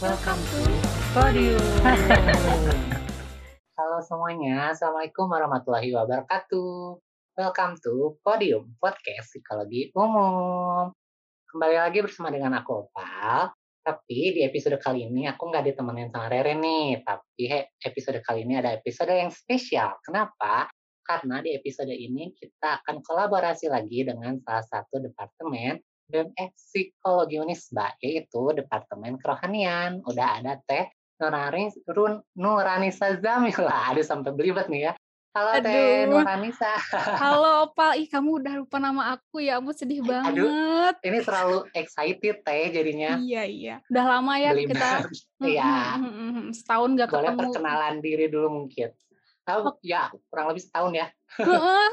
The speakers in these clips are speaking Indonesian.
Welcome to Podium. Halo semuanya, Assalamualaikum warahmatullahi wabarakatuh. Welcome to Podium, podcast psikologi umum. Kembali lagi bersama dengan aku Opal. Tapi di episode kali ini aku nggak ditemenin sama Rere nih. Tapi episode kali ini ada episode yang spesial. Kenapa? Karena di episode ini kita akan kolaborasi lagi dengan salah satu departemen BMF Psikologi Unisba, yaitu Departemen Kerohanian. Udah ada Teh Nurani, Run, Nuranisa Zamila. Aduh, sampai belibet nih ya. Halo Aduh. Teh Nuranisa. Halo Opal, ih kamu udah lupa nama aku ya, ampun sedih banget. Aduh. Ini terlalu excited Teh jadinya. Iya iya, udah lama ya Belibet. kita Iya. mm, setahun gak Boleh ketemu. perkenalan diri dulu mungkin. Oh, ya, kurang lebih setahun ya.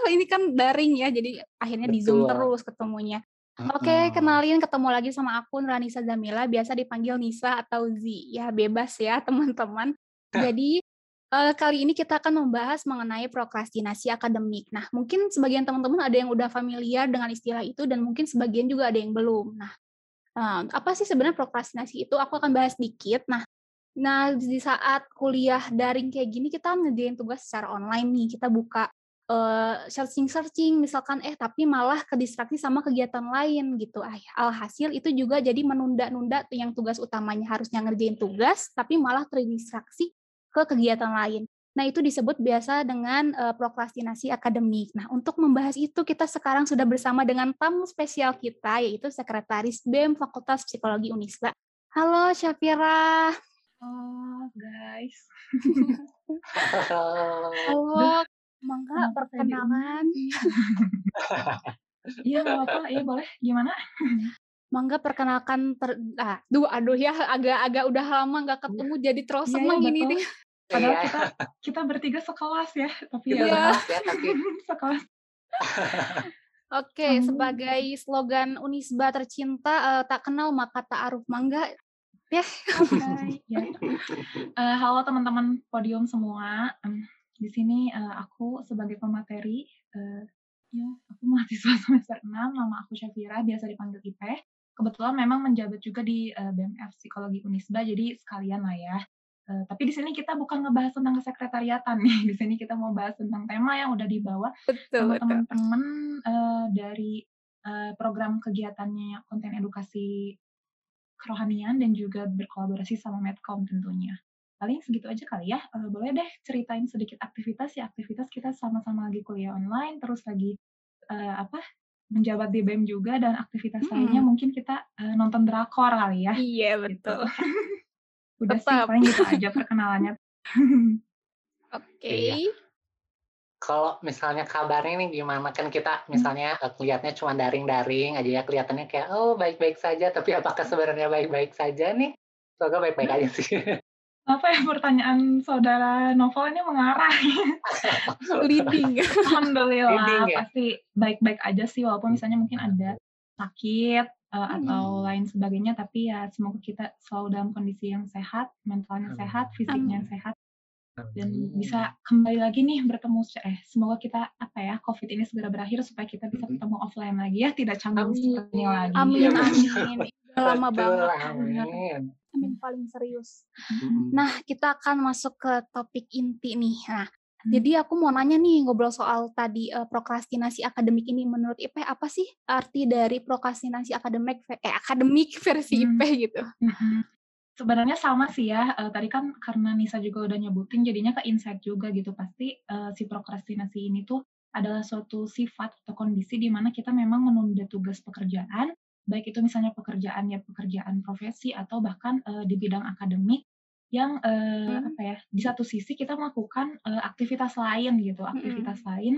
Ini kan daring ya, jadi akhirnya di Zoom Betul. terus ketemunya. Oke, Mm-mm. kenalin ketemu lagi sama aku Nuranisa Zamila, biasa dipanggil Nisa atau Z. Ya bebas ya teman-teman. Jadi eh, kali ini kita akan membahas mengenai prokrastinasi akademik. Nah, mungkin sebagian teman-teman ada yang udah familiar dengan istilah itu dan mungkin sebagian juga ada yang belum. Nah, eh, apa sih sebenarnya prokrastinasi itu? Aku akan bahas dikit. Nah, nah di saat kuliah daring kayak gini kita ngerjain tugas secara online nih. Kita buka searching searching misalkan eh tapi malah kedistraksi sama kegiatan lain gitu. Ah alhasil itu juga jadi menunda-nunda tuh yang tugas utamanya. Harusnya ngerjain tugas tapi malah terdistraksi ke kegiatan lain. Nah itu disebut biasa dengan eh, prokrastinasi akademik. Nah untuk membahas itu kita sekarang sudah bersama dengan tamu spesial kita yaitu sekretaris BEM Fakultas Psikologi Unisba. Halo Syafira. Oh, guys. halo Mangga Kenapa saya perkenalan Iya, nggak apa-apa. Iya, boleh. Gimana? Mangga perkenalkan ter ah, duh aduh ya agak-agak udah lama nggak ketemu jadi terus Iya, seneng iya, ini betul. nih. Padahal Iya, kita kita bertiga sekelas ya, tapi kita ya Iya. ya, tapi sekelas. Oke, Hmm. sebagai slogan Unisba tercinta eh, tak kenal maka ta'aruf Mangga. Oke, ya. Eh, halo teman-teman podium semua. Em, di sini eh, aku sebagai pemateri, eh, ya, aku mahasiswa semester 6, nama aku Syafira, biasa dipanggil Ipeh. Kebetulan memang menjabat juga di eh, BMF Psikologi Unisba, jadi sekalian lah ya. Eh, tapi di sini kita bukan ngebahas tentang kesekretariatan nih. Di sini kita mau bahas tentang tema yang udah dibawa Betul, sama teman-teman eh, dari eh, program kegiatannya konten edukasi kerohanian dan juga berkolaborasi sama Medcom tentunya. Paling segitu aja kali ya. Eh, boleh deh ceritain sedikit aktivitas ya. Aktivitas kita sama-sama lagi kuliah online, terus lagi eh, apa menjabat di BEM juga dan aktivitas Mm-mm. lainnya mungkin kita eh, nonton drakor kali ya. Iya, Gitu. betul. Udah sih Tetap. paling gitu aja perkenalannya. Oke. Iya. Kalau misalnya kabarnya nih gimana kan kita misalnya eh, kelihatannya cuma daring-daring aja ya kelihatannya kayak oh baik-baik saja tapi apakah sebenarnya baik-baik saja nih? Semoga baik-baik aja sih. Apa ya pertanyaan saudara novel ini mengarah Leading. Alhamdulillah Leading ya? pasti baik-baik aja sih walaupun misalnya mungkin ada sakit eh, atau Hmm. lain sebagainya tapi ya semoga kita selalu dalam kondisi yang sehat, mentalnya Amin. sehat, fisiknya Amin. sehat dan bisa kembali lagi nih bertemu eh semoga kita apa ya Covid ini segera berakhir supaya kita bisa Mm-mm. ketemu offline lagi ya tidak canggung Amin. seperti ini lagi. Amin, Iya, amin. Udah lama banget. bener. amin. Amin paling serius. Mm-mm. Nah, kita akan masuk ke topik inti nih. Nah, Hmm. jadi aku mau nanya nih ngobrol soal tadi eh, prokrastinasi akademik ini menurut Ipe apa sih arti dari prokrastinasi akademik eh akademik versi Hmm. Ipe gitu? Mm-mm. Sebenarnya sama sih ya. eh, tadi kan karena Nisa juga udah nyebutin, jadinya ke insight juga gitu. Pasti eh, si prokrastinasi ini tuh adalah suatu sifat atau kondisi di mana kita memang menunda tugas pekerjaan, baik itu misalnya pekerjaan ya pekerjaan profesi atau bahkan eh, di bidang akademik yang eh, Hmm. apa ya di satu sisi kita melakukan eh, aktivitas lain gitu, aktivitas lain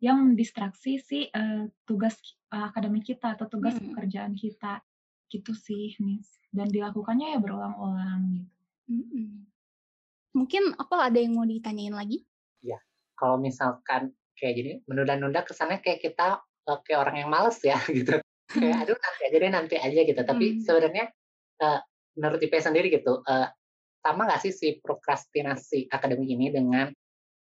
yang mendistraksi si eh, tugas eh, akademik kita atau tugas Mm-mm. pekerjaan kita gitu sih Nis dan dilakukannya ya berulang-ulang gitu Mm-mm. Mungkin apa ada yang mau ditanyain lagi? Kalau misalkan kayak gini menunda-nunda kesannya kayak kita eh, kayak orang yang males ya gitu. Kayak aduh nanti aja deh nanti aja gitu. Tapi Hmm. sebenarnya eh, menurut IP sendiri gitu eh, sama nggak sih si prokrastinasi akademik ini dengan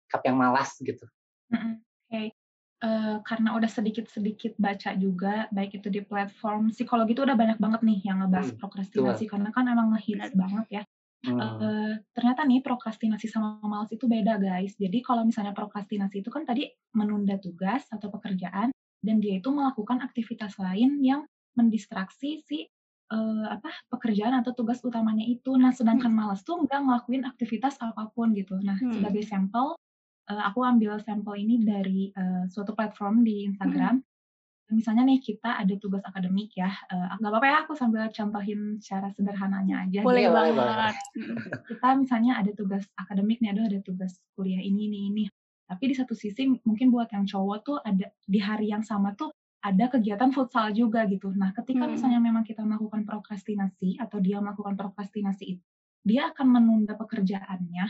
sikap yang malas gitu? Mm-mm. Oke Uh, karena udah sedikit-sedikit baca juga, baik itu di platform psikologi itu udah banyak banget nih yang ngebahas hmm, prokrastinasi betul. karena kan emang ngehits banget ya. Hmm. Uh, ternyata nih prokrastinasi sama malas itu beda guys. Jadi kalau misalnya prokrastinasi itu kan tadi menunda tugas atau pekerjaan dan dia itu melakukan aktivitas lain yang mendistraksi si uh, apa pekerjaan atau tugas utamanya itu. Nah, sedangkan hmm. malas tuh nggak ngelakuin aktivitas apa pun gitu. Nah, hmm. sebagai sampel uh, aku ambil sampel ini dari uh, suatu platform di Instagram. Hmm. Misalnya nih kita ada tugas akademik ya, uh, nggak apa-apa ya aku sambil contohin secara sederhananya aja. Boleh gitu. banget. kita misalnya ada tugas akademik nih, ada ada tugas kuliah ini ini ini. Tapi di satu sisi mungkin buat yang cowok tuh ada di hari yang sama tuh ada kegiatan futsal juga gitu. Nah, ketika hmm. misalnya memang kita melakukan prokrastinasi atau dia melakukan prokrastinasi itu, dia akan menunda pekerjaannya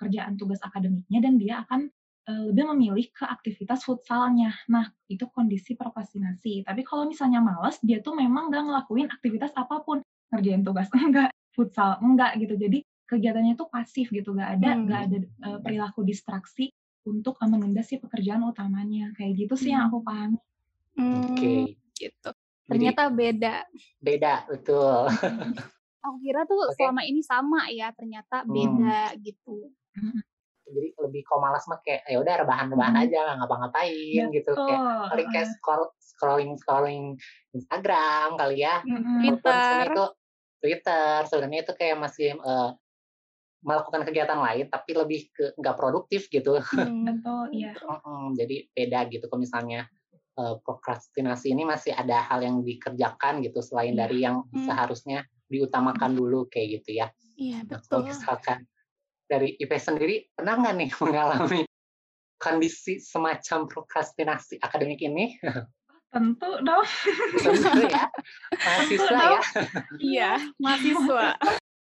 pekerjaan tugas akademiknya dan dia akan uh, lebih memilih ke aktivitas futsalnya. Nah, itu kondisi prokrastinasi. Tapi kalau misalnya males, dia tuh memang nggak ngelakuin aktivitas apa pun. Ngerjain tugas enggak, futsal enggak gitu. Jadi kegiatannya itu pasif gitu, nggak ada hmm. nggak ada uh, perilaku distraksi untuk uh, menunda si pekerjaan utamanya. Kayak gitu sih hmm. yang aku pahami. Hmm, Oke, okay. gitu. Ternyata Jadi, beda. Beda, betul. Aku kira tuh okay. selama ini sama ya, ternyata beda hmm. gitu. Jadi lebih kok malas mah kayak ya udah rebahan-rebahan hmm. aja nggak ngapa-ngapain gitu kayak paling kayak scroll, scrolling scrolling Instagram kali ya. Hmm. Twitter. itu Twitter sebenarnya itu kayak masih uh, melakukan kegiatan lain tapi lebih ke nggak produktif gitu. Hmm, betul, iya. jadi beda gitu kalau misalnya uh, prokrastinasi ini masih ada hal yang dikerjakan gitu selain yeah. dari yang hmm. seharusnya diutamakan dulu kayak gitu ya. Iya, betul. Nah, misalkan dari IP sendiri pernah nggak nih mengalami kondisi semacam prokrastinasi akademik ini? Tentu dong. Tentu ya. Mahasiswa ya. Iya, mahasiswa.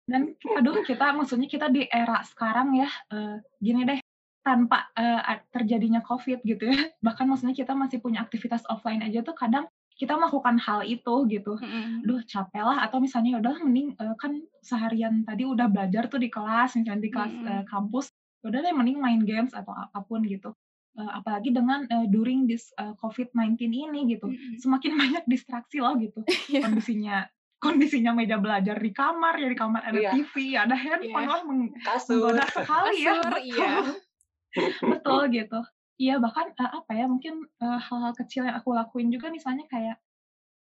Dan aduh kita maksudnya kita di era sekarang ya uh, gini deh tanpa uh, terjadinya COVID gitu ya. Bahkan maksudnya kita masih punya aktivitas offline aja tuh kadang kita melakukan hal itu gitu. Mm-hmm. Duh capek lah atau misalnya ya udah mending uh, kan seharian tadi udah belajar tuh di kelas misalnya di kelas mm-hmm. uh, kampus udah deh mending main games atau apa pun gitu. Uh, apalagi dengan uh, during this uh, COVID-19 ini gitu. Mm-hmm. Semakin banyak distraksi loh gitu. Iya. Kondisinya kondisinya meja belajar di kamar ya di kamar ada yeah. TV ada handphone yeah. lah meng- menggoda sekali ya. Kasur, ya betul, iya. betul gitu Iya bahkan uh, apa ya mungkin uh, hal-hal kecil yang aku lakuin juga misalnya kayak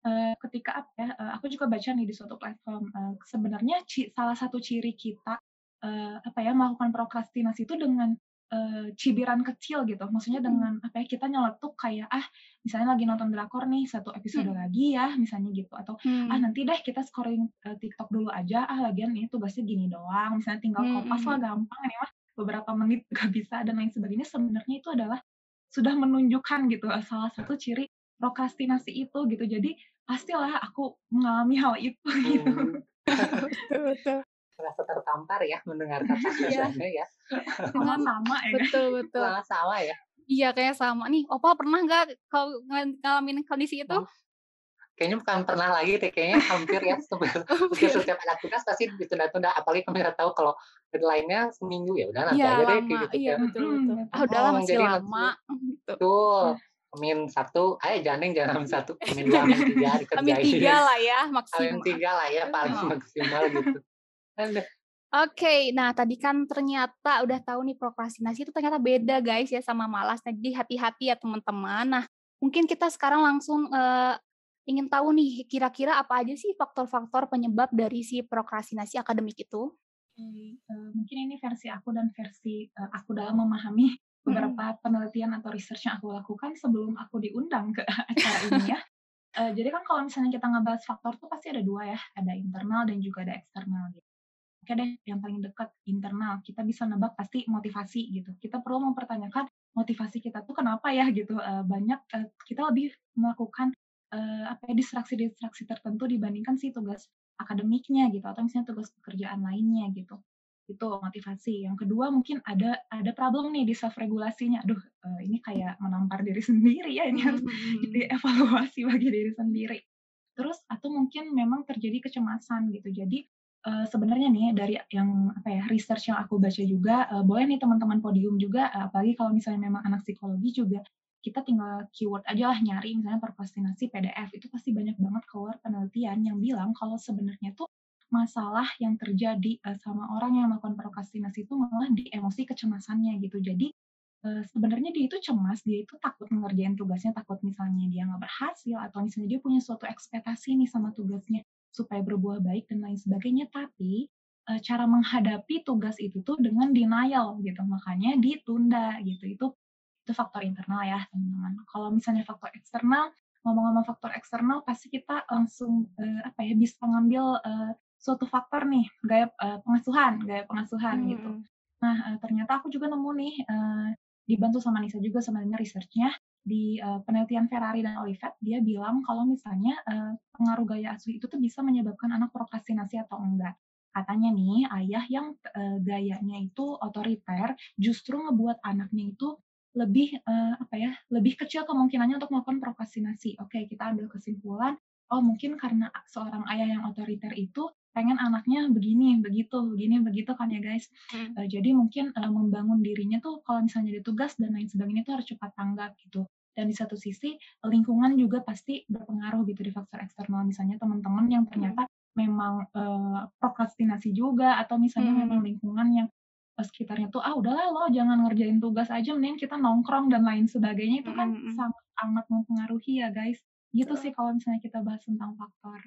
uh, ketika apa ya uh, aku juga baca nih di suatu platform uh, sebenarnya ci salah satu ciri kita uh, apa ya melakukan prokrastinasi itu dengan uh, cibiran kecil gitu maksudnya hmm. dengan apa ya kita nyeletuk kayak ah misalnya lagi nonton drakor nih satu episode hmm. lagi ya misalnya gitu atau hmm. ah nanti deh kita scrolling uh, TikTok dulu aja ah lagian nih tugasnya gini doang misalnya tinggal hmm. kopas lah gampang nih mah beberapa menit gak bisa dan lain sebagainya sebenarnya itu adalah sudah menunjukkan gitu eh, salah satu ciri prokrastinasi itu gitu. Jadi pastilah aku mengalami hal itu gitu. Betul betul. Merasa tertampar ya mendengar kata iya. ya. Sama ya betul betul. Sama ya. Iya kayak sama. Nih opa pernah nggak kau ngalamin kondisi itu? Oh kayaknya bukan pernah lagi deh kayaknya hampir ya hampir setiap ada tugas pasti ditunda-tunda apalagi kami tahu kalau deadline-nya seminggu ya udah nanti ya, aja deh kayak gitu iya, kan. betul, betul. Ah, udahlah masih jadi lama gitu. Tuh, Amin satu, ayo jangan jangan amin satu, amin dua, amin tiga dikerjain. Amin tiga lah ya maksimal. Amin tiga lah ya paling maksimal gitu. Oke, okay, nah tadi kan ternyata udah tahu nih prokrastinasi itu ternyata beda guys ya sama malas. Nah, jadi hati-hati ya teman-teman. Nah, mungkin kita sekarang langsung uh, ingin tahu nih kira-kira apa aja sih faktor-faktor penyebab dari si prokrastinasi akademik itu? Okay. Uh, eh, mungkin ini versi aku dan versi uh, aku dalam memahami beberapa hmm. penelitian atau research yang aku lakukan sebelum aku diundang ke acara ini ya. Uh, jadi kan kalau misalnya kita ngebahas faktor tuh pasti ada dua ya, ada internal dan juga ada eksternal gitu. Oke deh, yang paling dekat internal kita bisa nebak pasti motivasi gitu. Kita perlu mempertanyakan motivasi kita tuh kenapa ya gitu. Uh, banyak uh, kita lebih melakukan uh, apa ya distraksi-distraksi tertentu dibandingkan sih tugas akademiknya gitu atau misalnya tugas pekerjaan lainnya gitu. Itu motivasi. Yang kedua mungkin ada ada problem nih di self regulasinya aduh uh, ini kayak menampar diri sendiri ya ini harus hmm. jadi evaluasi bagi diri sendiri. Terus atau mungkin memang terjadi kecemasan gitu. Jadi uh, sebenarnya nih dari yang apa ya research yang aku baca juga uh, boleh nih teman-teman podium juga uh, apalagi kalau misalnya memang anak psikologi juga kita tinggal keyword aja lah nyari misalnya prokrastinasi PDF itu pasti banyak banget keluar penelitian yang bilang kalau sebenarnya tuh masalah yang terjadi uh, sama orang yang melakukan prokrastinasi itu malah di emosi kecemasannya gitu. Jadi uh, sebenarnya dia itu cemas, dia itu takut mengerjain tugasnya, takut misalnya dia nggak berhasil atau misalnya dia punya suatu ekspektasi nih sama tugasnya supaya berbuah baik dan lain sebagainya. Tapi uh, cara menghadapi tugas itu tuh dengan denial gitu, makanya ditunda gitu. Itu itu faktor internal ya teman-teman. Kalau misalnya faktor eksternal, ngomong-ngomong faktor eksternal pasti kita langsung uh, apa ya bisa ngambil uh, suatu faktor nih gaya uh, pengasuhan, gaya pengasuhan hmm. gitu. Nah uh, ternyata aku juga nemu nih uh, dibantu sama Nisa juga sebenarnya researchnya di uh, penelitian Ferrari dan Olivet dia bilang kalau misalnya uh, pengaruh gaya asuh itu tuh bisa menyebabkan anak prokrastinasi atau enggak. Katanya nih ayah yang uh, gayanya itu otoriter justru ngebuat anaknya itu lebih uh, apa ya lebih kecil kemungkinannya untuk melakukan prokrastinasi. Oke, kita ambil kesimpulan. Oh mungkin karena seorang ayah yang otoriter itu pengen anaknya begini, begitu, begini, begitu kan ya guys. Hmm. Uh, jadi mungkin uh, membangun dirinya tuh kalau misalnya ada tugas dan lain sebagainya tuh harus cepat tanggap gitu. Dan di satu sisi lingkungan juga pasti berpengaruh gitu di faktor eksternal. Misalnya teman-teman yang ternyata hmm. memang uh, prokrastinasi juga atau misalnya hmm. memang lingkungan yang sekitarnya tuh ah udahlah lo jangan ngerjain tugas aja mending kita nongkrong dan lain sebagainya. Itu kan mm-hmm. sangat sangat mempengaruhi ya guys. Gitu sih kalau misalnya kita bahas tentang faktor.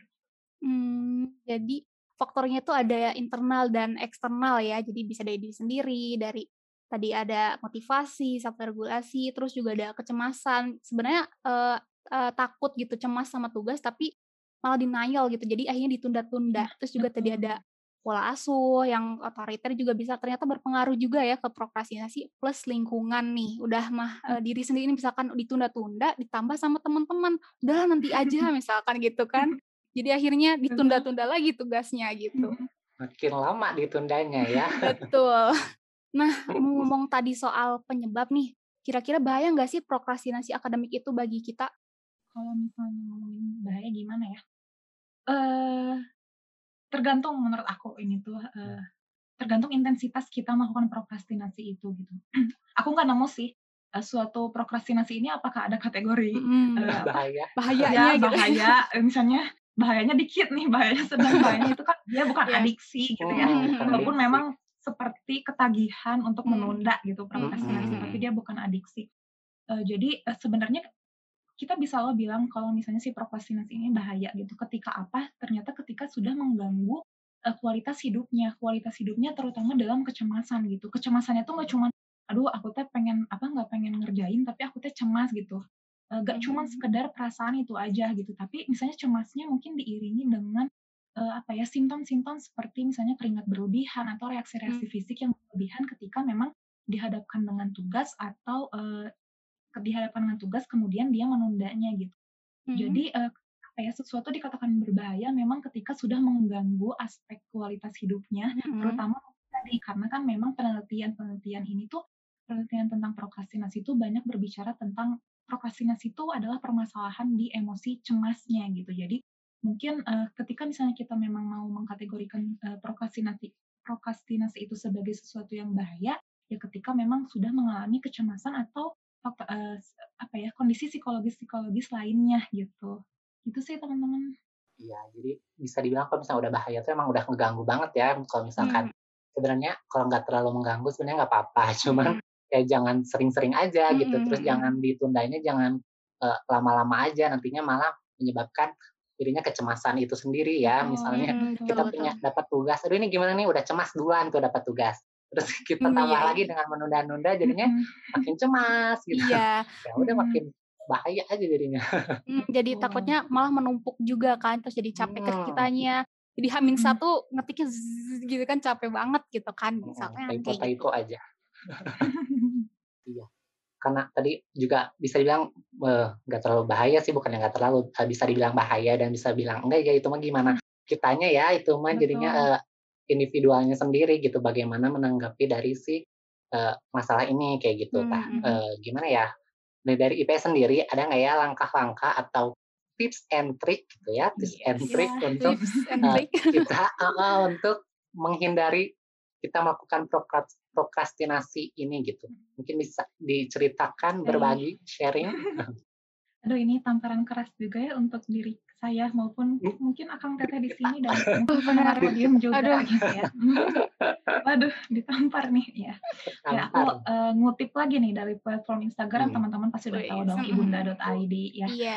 Hmm, jadi faktornya tuh ada internal dan eksternal ya. Jadi bisa dari diri sendiri dari tadi ada motivasi self regulasi terus juga ada kecemasan. Sebenarnya uh, uh, takut gitu cemas sama tugas tapi malah denial gitu. Jadi akhirnya ditunda-tunda. Iya, terus juga tadi ada pola asuh yang otoriter juga bisa ternyata berpengaruh juga ya ke prokrastinasi plus lingkungan nih. Udah mah e, diri sendiri misalkan ditunda-tunda ditambah sama teman-teman. Udah nanti aja misalkan gitu kan. Jadi akhirnya ditunda-tunda lagi tugasnya gitu. Makin lama ditundanya ya. Betul. Nah ngomong tadi soal penyebab nih kira-kira bahaya nggak sih prokrastinasi akademik itu bagi kita? Kalau misalnya ngomongin bahaya gimana ya? Uh, tergantung menurut aku ini tuh uh, tergantung intensitas kita melakukan prokrastinasi itu gitu. aku nggak nemu sih uh, suatu prokrastinasi ini apakah ada kategori hmm, uh, bahaya bahayanya ya, gitu. bahaya misalnya bahayanya dikit nih bahayanya sedang bahayanya itu kan dia bukan yeah. adiksi gitu ya hmm, walaupun adiksi. memang seperti ketagihan untuk hmm. menunda gitu prokrastinasi hmm. tapi dia bukan adiksi uh, jadi uh, sebenarnya kita bisa lo bilang kalau misalnya si prokrastinasi ini bahaya gitu. Ketika apa? Ternyata ketika sudah mengganggu uh, kualitas hidupnya, kualitas hidupnya terutama dalam kecemasan gitu. Kecemasannya tuh nggak cuma, aduh aku teh pengen apa nggak pengen ngerjain, tapi aku teh cemas gitu. Uh, gak cuma hmm. sekedar perasaan itu aja gitu, tapi misalnya cemasnya mungkin diiringi dengan uh, apa ya simptom-simptom seperti misalnya keringat berlebihan atau reaksi-reaksi hmm. fisik yang berlebihan ketika memang dihadapkan dengan tugas atau uh, di hadapan dengan tugas kemudian dia menundanya gitu. Mm-hmm. Jadi uh, apa ya sesuatu dikatakan berbahaya memang ketika sudah mengganggu aspek kualitas hidupnya mm-hmm. terutama tadi karena kan memang penelitian-penelitian ini tuh penelitian tentang prokrastinasi itu banyak berbicara tentang prokrastinasi itu adalah permasalahan di emosi cemasnya gitu. Jadi mungkin uh, ketika misalnya kita memang mau mengkategorikan uh, prokrastinasi prokrastinasi itu sebagai sesuatu yang bahaya ya ketika memang sudah mengalami kecemasan atau apa, uh, apa ya kondisi psikologis psikologis lainnya gitu gitu sih teman-teman iya jadi bisa dibilang kalau misalnya udah bahaya tuh emang udah mengganggu banget ya kalau misalkan hmm. sebenarnya kalau nggak terlalu mengganggu sebenarnya nggak apa-apa cuman hmm. ya jangan sering-sering aja hmm. gitu terus hmm, jangan hmm. ditundanya jangan uh, lama-lama aja nantinya malah menyebabkan dirinya kecemasan itu sendiri ya misalnya hmm, kita betul, punya dapat tugas aduh ini gimana nih udah cemas duluan tuh dapat tugas terus kita hmm, tambah iya, lagi dengan menunda-nunda jadinya makin cemas gitu iya. ya udah makin bahaya aja jadinya hmm, jadi takutnya malah menumpuk juga kan terus jadi capek hmm. kitanya jadi hamin hmm. satu ngetiknya zzz, gitu kan capek banget gitu kan misalnya hmm, typo typo gitu. aja iya karena tadi juga bisa dibilang nggak uh, terlalu bahaya sih bukan yang nggak terlalu uh, bisa dibilang bahaya dan bisa bilang enggak ya itu mah gimana kitanya ya itu mah jadinya uh, individualnya sendiri gitu bagaimana menanggapi dari si uh, masalah ini kayak gitu hmm. uh, gimana ya nah, dari IP sendiri ada nggak ya langkah-langkah atau tips and trick gitu ya tips yes. and trick yeah, untuk and uh, kita uh, untuk menghindari kita melakukan prokrastinasi ini gitu? Mungkin bisa diceritakan, berbagi, sharing? Aduh ini tamparan keras juga ya untuk diri saya maupun mungkin akang teteh di sini dan mungkin pendengar benar. podium juga Aduh. gitu ya. Waduh, ditampar nih ya. Ya aku eh, ngutip lagi nih dari platform Instagram Hmm. teman-teman pasti udah tahu dong ibunda.id ya. Iya.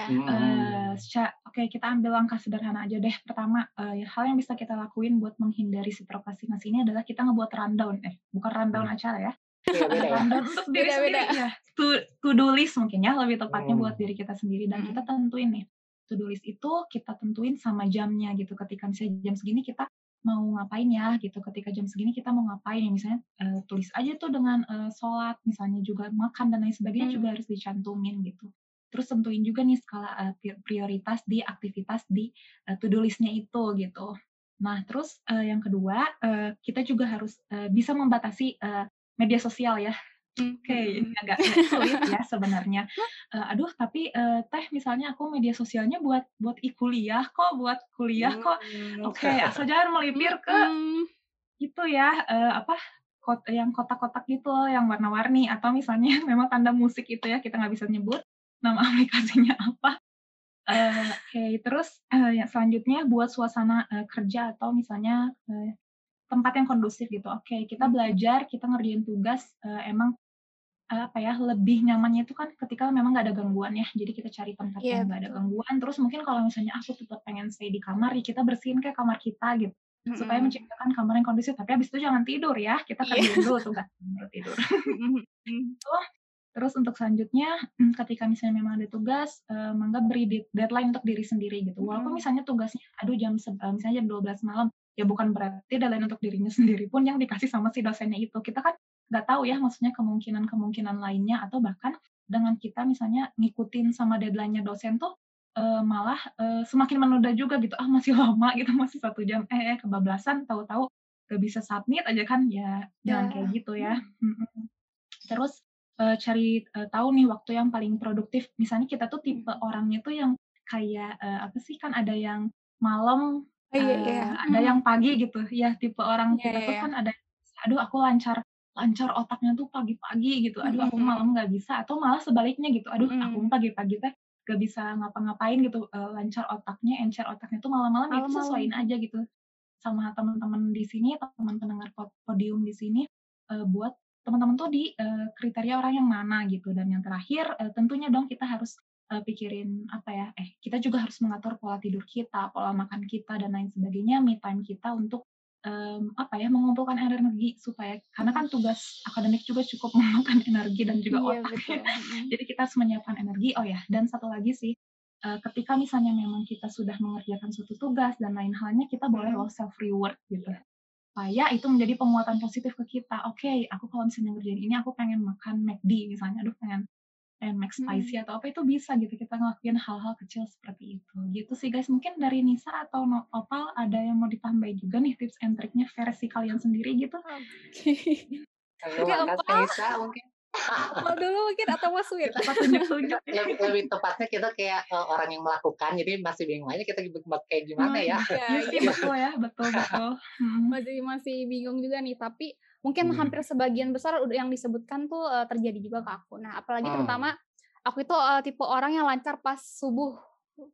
Seca- Oke, kita ambil langkah sederhana aja deh. Pertama, eh, hal yang bisa kita lakuin buat menghindari si prokrastinasi ini adalah kita ngebuat rundown. Eh, bukan rundown Hmm. acara ya. Iya, beda ya? rundown untuk diri Beda-beda. sendiri ya. To, to do list mungkin ya, lebih tepatnya Hmm. buat diri kita sendiri. Dan Hmm. kita tentuin nih, to do list itu kita tentuin sama jamnya gitu. Ketika misalnya jam segini kita mau ngapain ya gitu. Ketika jam segini kita mau ngapain ya. Misalnya eh, tulis aja tuh dengan eh, sholat, misalnya juga makan dan lain sebagainya Hmm. juga harus dicantumin gitu. Terus tentuin juga nih skala pri- prioritas di aktivitas di eh, to do listnya itu gitu. Nah, terus eh, yang kedua, eh, kita juga harus eh, bisa membatasi eh, media sosial ya. Oke, ini agak sulit ya sebenarnya. Eh, aduh, tapi eh, teh misalnya aku media sosialnya buat buat i-kuliah kok, buat kuliah kok. Hmm. Oke, asal jangan melipir ke Hmm. itu ya eh, apa kot yang kotak-kotak gitu loh, yang warna-warni atau misalnya memang tanda musik itu ya kita nggak bisa nyebut nama aplikasinya apa. Eh, Oke, terus eh, yang selanjutnya buat suasana eh, kerja atau misalnya eh, tempat yang kondusif gitu. Oke, kita Hmm. belajar, kita ngerjain tugas eh, emang apa ya lebih nyamannya itu kan ketika memang nggak ada gangguan ya. Jadi kita cari tempat Iya, yang nggak ada gangguan. Terus mungkin kalau misalnya aku tetap pengen stay di kamar, ya kita bersihin kayak kamar kita gitu supaya Mm-mm. menciptakan kamar yang kondusif. Tapi habis itu jangan tidur ya, kita Iya. kerjain dulu tugas baru tidur. Mm-mm. Terus untuk selanjutnya, mm, ketika misalnya memang ada tugas, eh, mangga beri de- deadline untuk diri sendiri gitu. Walaupun misalnya tugasnya, aduh jam eh, misalnya jam 12 malam, ya bukan berarti deadline untuk dirinya sendiri pun yang dikasih sama si dosennya itu. Kita kan nggak tahu ya, maksudnya kemungkinan-kemungkinan lainnya atau bahkan dengan kita misalnya ngikutin sama deadline-nya dosen tuh eh, malah eh, semakin menunda juga gitu. Ah masih lama gitu, masih satu jam. Eh, eh kebablasan, tahu-tahu gak bisa submit aja kan, ya jangan Ya. kayak gitu ya. Mm-mm. Terus eh, cari eh, tahu nih waktu yang paling produktif. Misalnya kita tuh tipe Hmm. orangnya tuh yang kayak eh, apa sih kan ada yang malam, Oh, iya, eh, iya. ada Hmm. yang pagi gitu. Ya tipe orang Iya, kita iya, tuh iya. kan ada, aduh aku lancar lancar otaknya tuh pagi-pagi gitu. Aduh aku malam nggak bisa. Atau malah sebaliknya gitu. Aduh aku pagi-pagi teh gak bisa ngapa-ngapain gitu. eh, lancar otaknya, encer otaknya tuh malam-malam ya itu sesuaiin aja gitu sama teman-teman di sini, teman pendengar pod- podium di sini eh, buat teman-teman tuh di eh, kriteria orang yang mana gitu. Dan yang terakhir tentunya dong kita harus pikirin apa ya? Eh kita juga harus mengatur pola tidur kita, pola makan kita dan lain sebagainya, me time kita untuk em, apa ya mengumpulkan energi supaya karena kan tugas akademik juga cukup memakan energi dan juga Iya, otak betul. Mm-mm. jadi kita harus menyiapkan energi. Oh ya, dan satu lagi sih, eh, ketika misalnya memang kita sudah mengerjakan suatu tugas dan lain halnya, kita boleh loh self reward gitu. Supaya itu menjadi penguatan positif ke kita. Oke, aku kalau misalnya ngerjain ini, aku pengen makan McD misalnya, aduh pengen pengen Mac spicy Mm. atau apa itu bisa gitu kita ngelakuin hal-hal kecil seperti itu gitu sih guys mungkin dari Nisa atau No- Opal ada yang mau ditambahin juga nih tips and triknya versi kalian sendiri gitu Oke. Ayo, Oke, Mas Opal. Nisa mungkin. Mau dulu mungkin atau Mas tunjuk-tunjuk ya. lebih, lebih tepatnya kita kayak eh, orang yang melakukan, jadi masih bingung aja kita kayak gimana ya. Iya, Iya sih iya. betul ya betul betul Hmm. masih masih bingung juga nih tapi mungkin Hmm. hampir sebagian besar udah yang disebutkan tuh eh, terjadi juga ke aku. Nah apalagi Hmm. terutama aku itu eh, tipe orang yang lancar pas subuh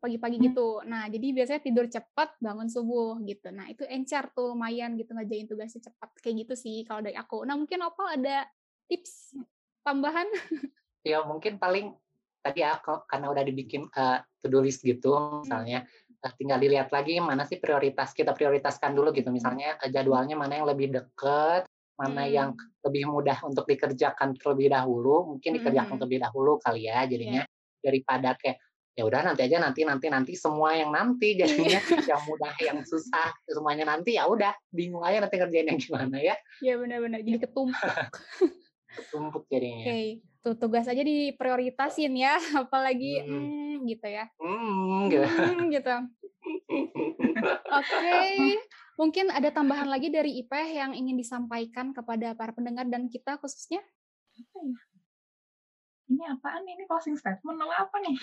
pagi-pagi Hmm. gitu. Nah jadi biasanya tidur cepat bangun subuh gitu. Nah itu encer tuh lumayan gitu ngerjain tugasnya cepat. Kayak gitu sih kalau dari aku. Nah mungkin opal ada tips tambahan? Ya mungkin paling tadi ya ko- karena udah dibikin eh, to-do list gitu misalnya eh, tinggal dilihat lagi mana sih prioritas kita prioritaskan dulu gitu. Misalnya eh, jadwalnya mana yang lebih deket mana Hmm. yang lebih mudah untuk dikerjakan terlebih dahulu mungkin dikerjakan Mhm. terlebih dahulu kali ya jadinya daripada kayak ya udah nanti aja nanti nanti nanti semua yang nanti jadinya yang mudah yang susah semuanya nanti ya udah bingung aja nanti kerjain yang gimana ya ya benar-benar jadi ketumpuk tumpuk jadinya oke tuh tugas aja diprioritasin ya apalagi Hmm. hmm, gitu ya hmm gitu Hmm, gitu. Oke, mungkin ada tambahan lagi dari Ipeh yang ingin disampaikan kepada para pendengar dan kita khususnya. Apa ya? Ini apaan ini closing statement atau apa nih?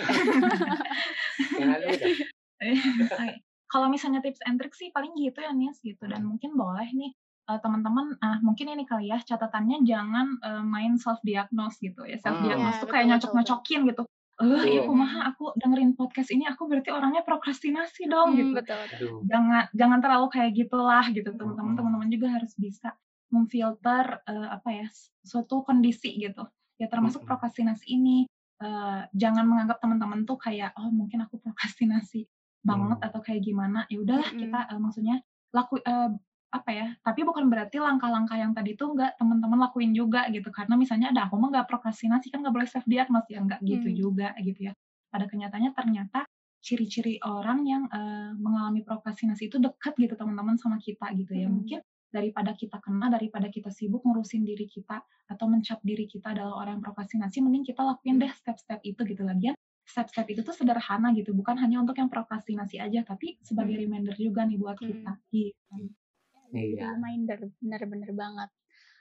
Eh, Kalau misalnya tips and trick sih paling gitu ya Nias gitu dan mungkin boleh nih uh, teman-teman uh, mungkin ini kali ya catatannya jangan uh, main self diagnose gitu ya self diagnose hmm. tuh kayak nyocok-nyocokin gitu eh iya. kumaha aku dengerin podcast ini aku berarti orangnya prokrastinasi dong hmm, gitu betul, betul. jangan jangan terlalu kayak gitulah gitu teman-teman teman-teman juga harus bisa memfilter uh, apa ya suatu kondisi gitu ya termasuk prokrastinasi ini uh, jangan menganggap teman-teman tuh kayak oh mungkin aku prokrastinasi banget hmm. atau kayak gimana ya udahlah hmm. kita uh, maksudnya laku uh, apa ya tapi bukan berarti langkah-langkah yang tadi tuh nggak teman-teman lakuin juga gitu. Karena misalnya ada aku mah nggak prokrastinasi kan nggak boleh self diagnosis ya nggak gitu hmm. juga gitu ya. Pada kenyataannya ternyata ciri-ciri orang yang uh, mengalami prokrastinasi itu dekat gitu teman-teman sama kita gitu ya. Hmm. mungkin daripada kita kena daripada kita sibuk ngurusin diri kita atau mencap diri kita adalah orang yang prokrastinasi mending kita lakuin deh step-step itu gitu. Lagi step-step itu tuh sederhana gitu bukan hanya untuk yang prokrastinasi aja tapi sebagai hmm. reminder juga nih buat kita gitu iya. reminder benar-benar banget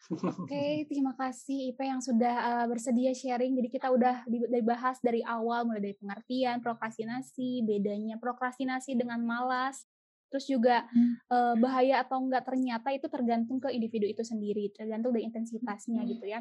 Oke, okay, terima kasih Ipe yang sudah uh, bersedia sharing. Jadi kita udah dibahas dari awal mulai dari pengertian, prokrastinasi, bedanya prokrastinasi dengan malas, terus juga hmm. uh, bahaya atau enggak ternyata itu tergantung ke individu itu sendiri, tergantung dari intensitasnya hmm. gitu ya.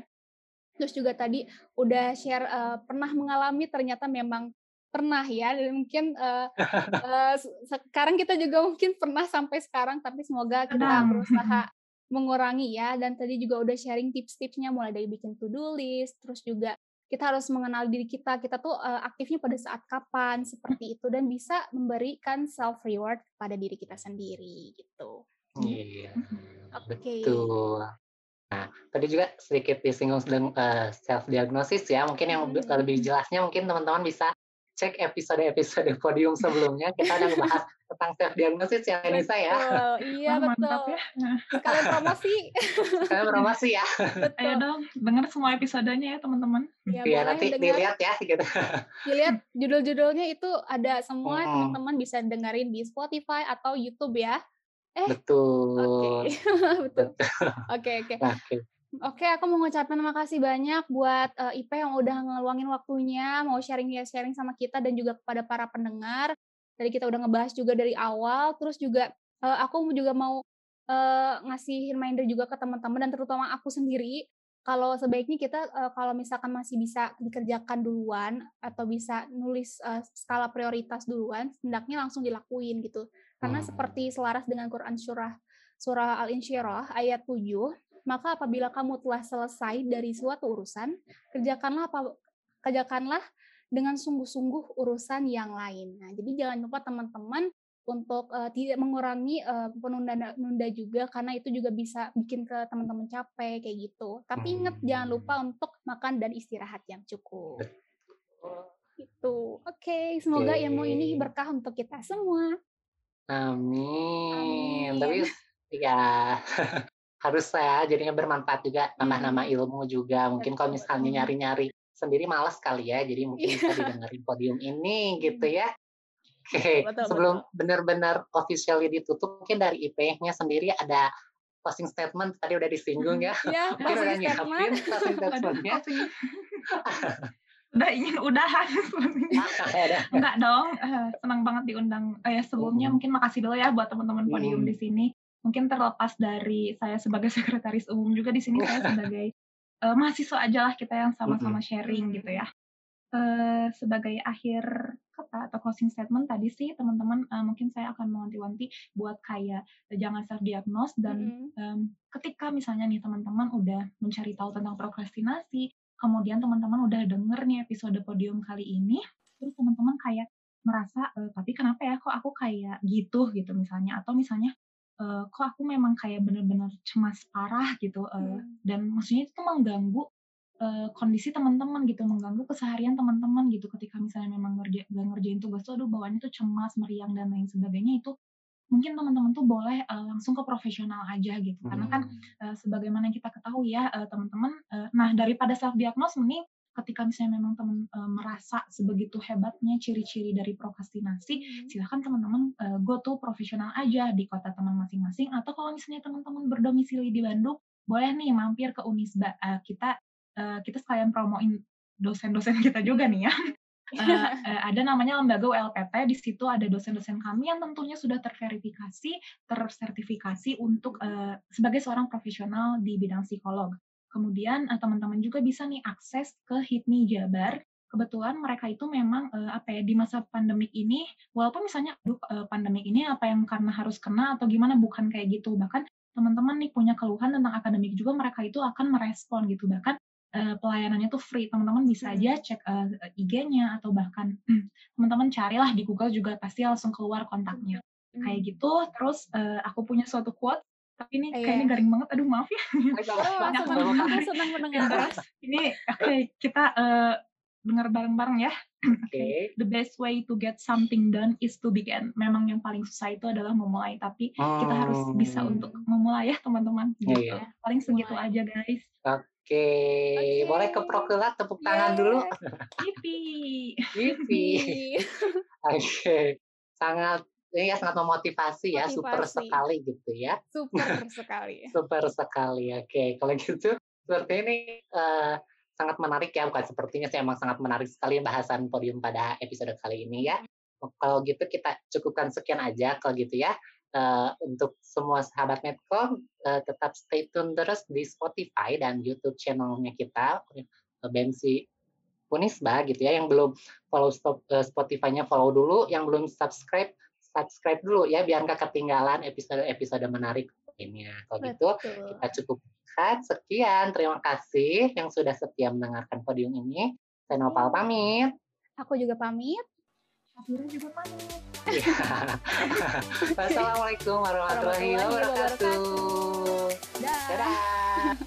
Terus juga tadi udah share uh, pernah mengalami ternyata memang pernah ya dan mungkin uh, uh, sekarang kita juga mungkin pernah sampai sekarang tapi semoga kita berusaha mengurangi ya dan tadi juga udah sharing tips-tipsnya mulai dari bikin to-do list terus juga kita harus mengenal diri kita kita tuh uh, aktifnya pada saat kapan seperti itu dan bisa memberikan self reward pada diri kita sendiri gitu. Iya. Oke. Okay. Betul. Nah, tadi juga sedikit disinggung sedang uh, self diagnosis ya. Mungkin yang hmm. lebih jelasnya mungkin teman-teman bisa cek episode-episode podium sebelumnya kita udah bahas tentang self diagnosis ya Nisa ya. Iya oh, betul. Ya. Kalian promosi. Kalian promosi ya. Betul. Ayo dong, dengar semua episodenya ya teman-teman. Iya ya, nanti denger. dilihat ya gitu. Dilihat judul-judulnya itu ada semua hmm. teman-teman bisa dengerin di Spotify atau YouTube ya. Eh, betul. Oke. Okay. betul. Oke, oke. Okay. Oke, aku mau ngucapin terima kasih banyak buat uh, Ipe yang udah ngeluangin waktunya, mau sharing-sharing sama kita dan juga kepada para pendengar. Tadi kita udah ngebahas juga dari awal, terus juga uh, aku juga mau uh, ngasih reminder juga ke teman-teman dan terutama aku sendiri kalau sebaiknya kita uh, kalau misalkan masih bisa dikerjakan duluan atau bisa nulis uh, skala prioritas duluan, hendaknya langsung dilakuin gitu. Karena hmm. seperti selaras dengan Quran surah surah Al-Insyirah ayat 7 maka apabila kamu telah selesai dari suatu urusan, kerjakanlah apa kerjakanlah dengan sungguh-sungguh urusan yang lain. Nah, jadi jangan lupa teman-teman untuk uh, tidak mengurangi uh, penunda-nunda juga karena itu juga bisa bikin ke teman-teman capek kayak gitu. Tapi ingat hmm. jangan lupa untuk makan dan istirahat yang cukup. Itu. Oke, okay, semoga okay. ilmu ini berkah untuk kita semua. Amin. Amin. Tapi ya harus ya jadinya bermanfaat juga nambah-nambah ilmu juga. Mungkin kalau misalnya nyari-nyari sendiri malas kali ya jadi mungkin bisa iya. didengarin podium ini gitu ya. Oke okay. sebelum benar-benar officially ditutup mungkin dari IP-nya sendiri ada closing statement? Tadi udah disinggung ya, ya mungkin udah nyiapin closing statementnya. Udah ingin udahan enggak dong. Uh, senang banget diundang. Uh, ya sebelumnya mungkin makasih dulu ya buat teman-teman podium hmm. di sini mungkin terlepas dari saya sebagai sekretaris umum juga di sini saya sebagai uh, mahasiswa aja lah kita yang sama-sama sharing gitu ya. Uh, sebagai akhir kata atau closing statement tadi sih teman-teman uh, mungkin saya akan mewanti-wanti buat kayak uh, jangan self diagnose dan mm -hmm. um, ketika misalnya nih teman-teman udah mencari tahu tentang prokrastinasi kemudian teman-teman udah denger nih episode podium kali ini terus teman-teman kayak merasa e, tapi kenapa ya kok aku kayak gitu gitu misalnya atau misalnya uh, kok aku memang kayak bener-bener cemas parah gitu uh, hmm. dan maksudnya itu mengganggu uh, kondisi teman-teman gitu mengganggu keseharian teman-teman gitu ketika misalnya memang ngerja, gak ngerjain tugas tuh aduh bawaannya tuh cemas meriang dan lain sebagainya itu mungkin teman-teman tuh boleh uh, langsung ke profesional aja gitu hmm. karena kan uh, sebagaimana kita ketahui ya uh, teman-teman uh, nah daripada self diagnose mending ketika misalnya memang teman e, merasa sebegitu hebatnya ciri-ciri dari prokrastinasi, hmm. silahkan teman-teman e, go to profesional aja di kota teman masing-masing atau kalau misalnya teman-teman berdomisili di Bandung, boleh nih mampir ke Unisba. E, kita e, kita sekalian promoin dosen-dosen kita juga nih ya. uh, uh, ada namanya lembaga ULPT. Di situ ada dosen-dosen kami yang tentunya sudah terverifikasi, tersertifikasi untuk uh, sebagai seorang profesional di bidang psikolog. Kemudian uh, teman-teman juga bisa nih akses ke HIPMI Jabar. Kebetulan mereka itu memang uh, apa ya di masa pandemik ini walaupun misalnya aduh uh, pandemik ini apa yang karena harus kena atau gimana? Bukan kayak gitu. Bahkan teman-teman nih punya keluhan tentang akademik juga mereka itu akan merespon gitu. Bahkan uh, pelayanannya tuh free. Teman-teman bisa aja hmm. cek uh, IG-nya atau bahkan teman-teman carilah di Google juga pasti langsung keluar kontaknya. Hmm. kayak gitu. Terus uh, aku punya suatu quote tapi ini kayaknya garing banget aduh maaf ya oh, senang, senang mendengar ini oke okay, kita uh, dengar bareng-bareng ya. Oke. Okay. The best way to get something done is to begin. Memang yang paling susah itu adalah memulai, tapi oh. kita harus bisa oh. untuk memulai ya teman-teman. Iya, gitu. Yeah, yeah. Paling segitu mulai. aja guys. Oke, okay. okay. boleh ke Prokela tepuk yeah. tangan dulu. Yipi. Yipi. Oke, okay. sangat ini ya sangat memotivasi ya, Motivasi. super sekali gitu ya. Super sekali. super sekali. Oke, okay. kalau gitu seperti ini uh, sangat menarik ya, bukan sepertinya saya emang sangat menarik sekali bahasan podium pada episode kali ini ya. Kalau gitu kita cukupkan sekian aja kalau gitu ya. Uh, untuk semua sahabat Medcom uh, tetap stay tune terus di Spotify dan YouTube channelnya kita Bensi Unisba gitu ya yang belum follow stop, uh, Spotify-nya follow dulu yang belum subscribe subscribe dulu ya biar nggak ketinggalan episode-episode menarik ini ya. Kalau gitu kita cukup Sekian, terima kasih yang sudah setia mendengarkan podium ini. Saya Nopal pamit. Aku juga pamit. Safira juga pamit. Wassalamualaikum warahmatullahi wabarakatuh. Dadah.